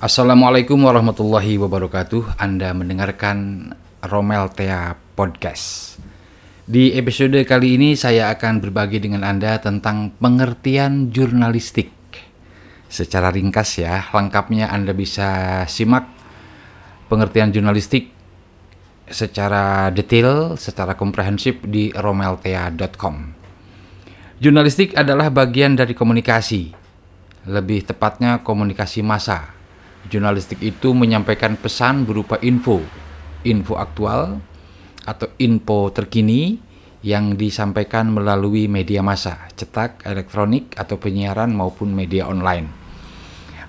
Assalamualaikum warahmatullahi wabarakatuh. Anda mendengarkan Romel Tea Podcast. Di episode kali ini saya akan berbagi dengan Anda tentang pengertian jurnalistik. Secara ringkas ya, lengkapnya Anda bisa simak pengertian jurnalistik secara detail, secara komprehensif di romeltea.com. Jurnalistik adalah bagian dari komunikasi, lebih tepatnya komunikasi massa Jurnalistik itu menyampaikan pesan berupa info, info aktual atau info terkini yang disampaikan melalui media massa, cetak, elektronik, atau penyiaran maupun media online.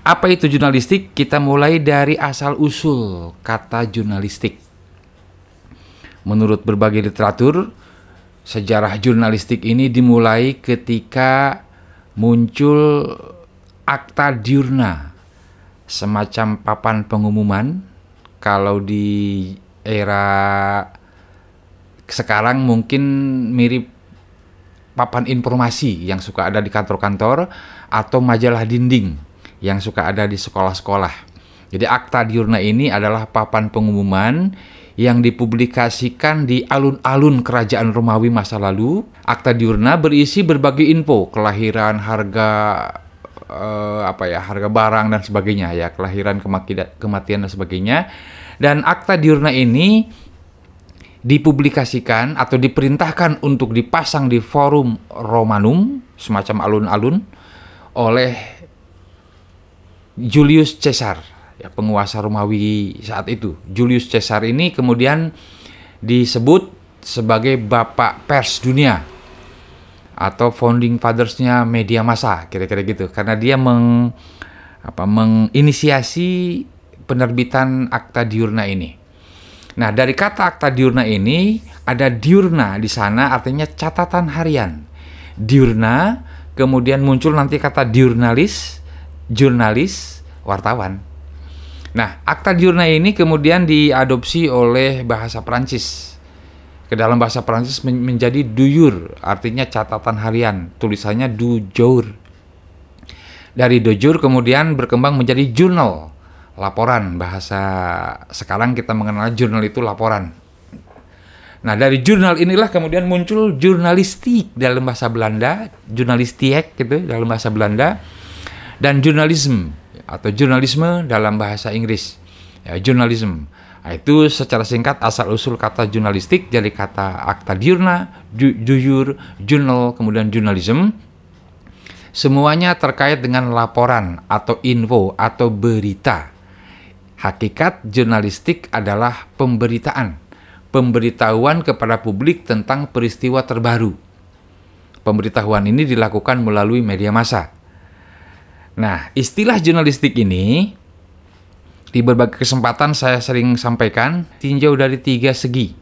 Apa itu jurnalistik? Kita mulai dari asal-usul kata jurnalistik. Menurut berbagai literatur, sejarah jurnalistik ini dimulai ketika muncul akta diurna semacam papan pengumuman kalau di era sekarang mungkin mirip papan informasi yang suka ada di kantor-kantor atau majalah dinding yang suka ada di sekolah-sekolah. Jadi akta diurna ini adalah papan pengumuman yang dipublikasikan di alun-alun kerajaan Romawi masa lalu. Akta diurna berisi berbagai info, kelahiran, harga, uh, apa ya harga barang dan sebagainya ya kelahiran kematian dan sebagainya. Dan akta diurna ini dipublikasikan atau diperintahkan untuk dipasang di forum Romanum semacam alun-alun oleh Julius Caesar ya penguasa Romawi saat itu. Julius Caesar ini kemudian disebut sebagai bapak pers dunia atau founding fathersnya media massa kira-kira gitu karena dia meng apa menginisiasi penerbitan akta diurna ini. Nah dari kata akta diurna ini ada diurna di sana artinya catatan harian. Diurna kemudian muncul nanti kata diurnalis, jurnalis, wartawan. Nah akta diurna ini kemudian diadopsi oleh bahasa Prancis ke dalam bahasa Prancis men menjadi duyur, artinya catatan harian, tulisannya du jour. Dari dujur kemudian berkembang menjadi jurnal, laporan bahasa sekarang kita mengenal jurnal itu laporan. Nah dari jurnal inilah kemudian muncul jurnalistik dalam bahasa Belanda, jurnalistiek gitu dalam bahasa Belanda, dan jurnalisme atau jurnalisme dalam bahasa Inggris, ya, jurnalisme. Nah, itu secara singkat asal-usul kata jurnalistik dari kata akta diurna, ju jujur, jurnal, kemudian jurnalism. Semuanya terkait dengan laporan atau info atau berita. Hakikat jurnalistik adalah pemberitaan, pemberitahuan kepada publik tentang peristiwa terbaru. Pemberitahuan ini dilakukan melalui media massa. Nah, istilah jurnalistik ini di berbagai kesempatan saya sering sampaikan tinjau dari tiga segi.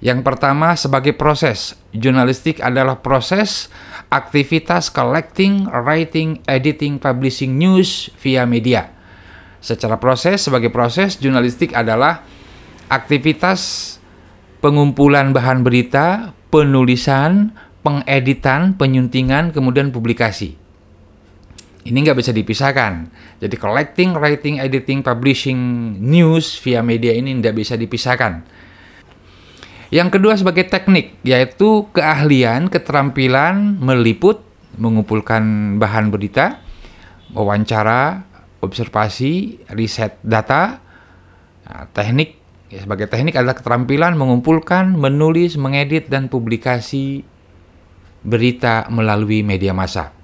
Yang pertama sebagai proses. Jurnalistik adalah proses aktivitas collecting, writing, editing, publishing news via media. Secara proses, sebagai proses, jurnalistik adalah aktivitas pengumpulan bahan berita, penulisan, pengeditan, penyuntingan, kemudian publikasi. Ini nggak bisa dipisahkan. Jadi collecting, writing, editing, publishing news via media ini nggak bisa dipisahkan. Yang kedua sebagai teknik, yaitu keahlian, keterampilan meliput, mengumpulkan bahan berita, wawancara, observasi, riset data, nah, teknik ya, sebagai teknik adalah keterampilan mengumpulkan, menulis, mengedit, dan publikasi berita melalui media massa.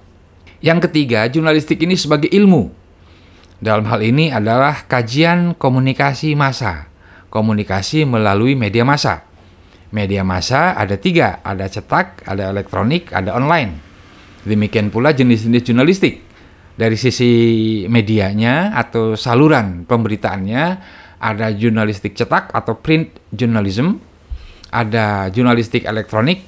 Yang ketiga, jurnalistik ini sebagai ilmu. Dalam hal ini adalah kajian komunikasi massa. Komunikasi melalui media massa. Media massa ada tiga, ada cetak, ada elektronik, ada online. Demikian pula jenis-jenis jurnalistik. Dari sisi medianya atau saluran pemberitaannya, ada jurnalistik cetak atau print journalism, ada jurnalistik elektronik,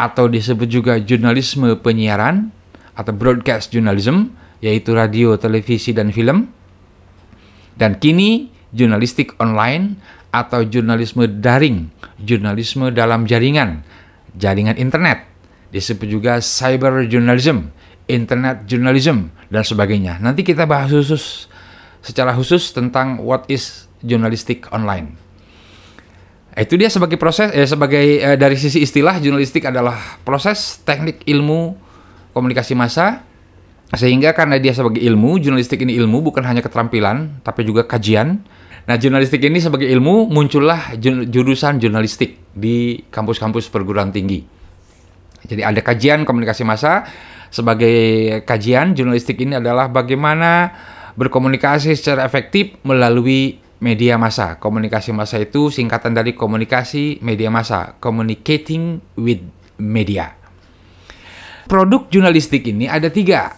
atau disebut juga jurnalisme penyiaran, atau broadcast journalism, yaitu radio, televisi, dan film. Dan kini jurnalistik online atau jurnalisme daring, jurnalisme dalam jaringan, jaringan internet, disebut juga cyber journalism, internet journalism, dan sebagainya. Nanti kita bahas khusus secara khusus tentang what is jurnalistik online. Itu dia sebagai proses eh, sebagai eh, dari sisi istilah jurnalistik adalah proses teknik ilmu komunikasi massa sehingga karena dia sebagai ilmu, jurnalistik ini ilmu bukan hanya keterampilan tapi juga kajian. Nah, jurnalistik ini sebagai ilmu muncullah jurusan jurnalistik di kampus-kampus perguruan tinggi. Jadi ada kajian komunikasi massa sebagai kajian jurnalistik ini adalah bagaimana berkomunikasi secara efektif melalui media massa. Komunikasi massa itu singkatan dari komunikasi media massa, communicating with media. Produk jurnalistik ini ada tiga,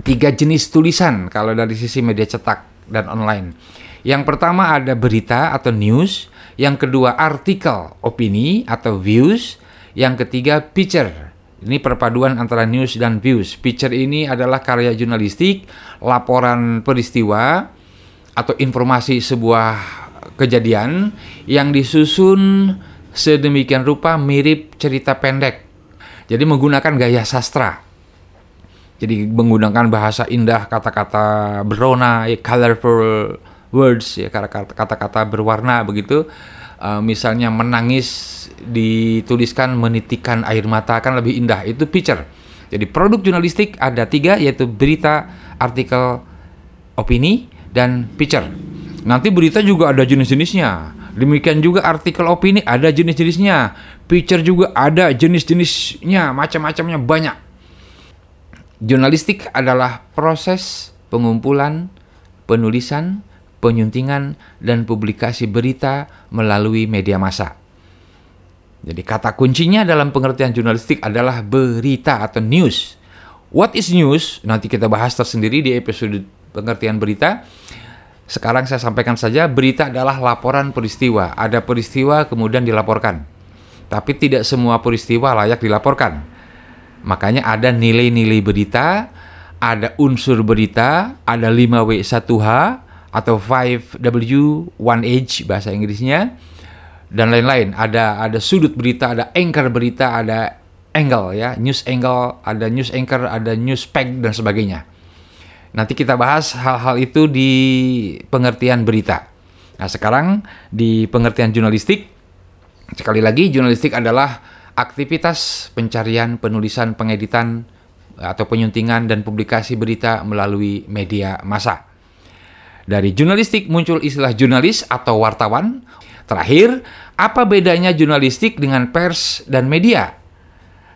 tiga jenis tulisan kalau dari sisi media cetak dan online. Yang pertama ada berita atau news, yang kedua artikel opini atau views, yang ketiga picture ini perpaduan antara news dan views. Picture ini adalah karya jurnalistik, laporan peristiwa atau informasi sebuah kejadian yang disusun sedemikian rupa mirip cerita pendek. Jadi menggunakan gaya sastra. Jadi menggunakan bahasa indah, kata-kata berona, ya, colorful words, ya kata-kata berwarna begitu. Uh, misalnya menangis dituliskan menitikan air mata kan lebih indah itu picture jadi produk jurnalistik ada tiga yaitu berita artikel opini dan picture nanti berita juga ada jenis-jenisnya demikian juga artikel opini ada jenis-jenisnya picture juga ada jenis-jenisnya macam-macamnya banyak jurnalistik adalah proses pengumpulan penulisan penyuntingan dan publikasi berita melalui media massa jadi kata kuncinya dalam pengertian jurnalistik adalah berita atau news. What is news? Nanti kita bahas tersendiri di episode pengertian berita. Sekarang saya sampaikan saja, berita adalah laporan peristiwa. Ada peristiwa kemudian dilaporkan. Tapi tidak semua peristiwa layak dilaporkan. Makanya ada nilai-nilai berita, ada unsur berita, ada 5W1H atau 5W 1H bahasa Inggrisnya dan lain-lain. Ada ada sudut berita, ada anchor berita, ada angle ya, news angle, ada news anchor, ada news peg dan sebagainya. Nanti kita bahas hal-hal itu di pengertian berita. Nah, sekarang di pengertian jurnalistik sekali lagi jurnalistik adalah aktivitas pencarian, penulisan, pengeditan atau penyuntingan dan publikasi berita melalui media massa. Dari jurnalistik muncul istilah jurnalis atau wartawan. Terakhir, apa bedanya jurnalistik dengan pers dan media?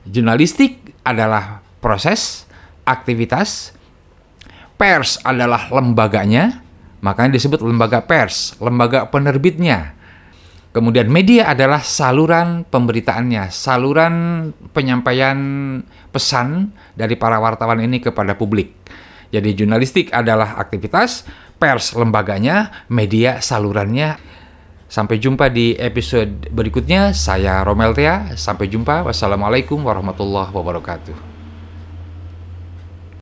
Jurnalistik adalah proses, aktivitas. Pers adalah lembaganya, makanya disebut lembaga pers, lembaga penerbitnya. Kemudian media adalah saluran pemberitaannya, saluran penyampaian pesan dari para wartawan ini kepada publik. Jadi jurnalistik adalah aktivitas, pers lembaganya, media salurannya. Sampai jumpa di episode berikutnya. Saya Romel Tea. Sampai jumpa. Wassalamualaikum warahmatullahi wabarakatuh.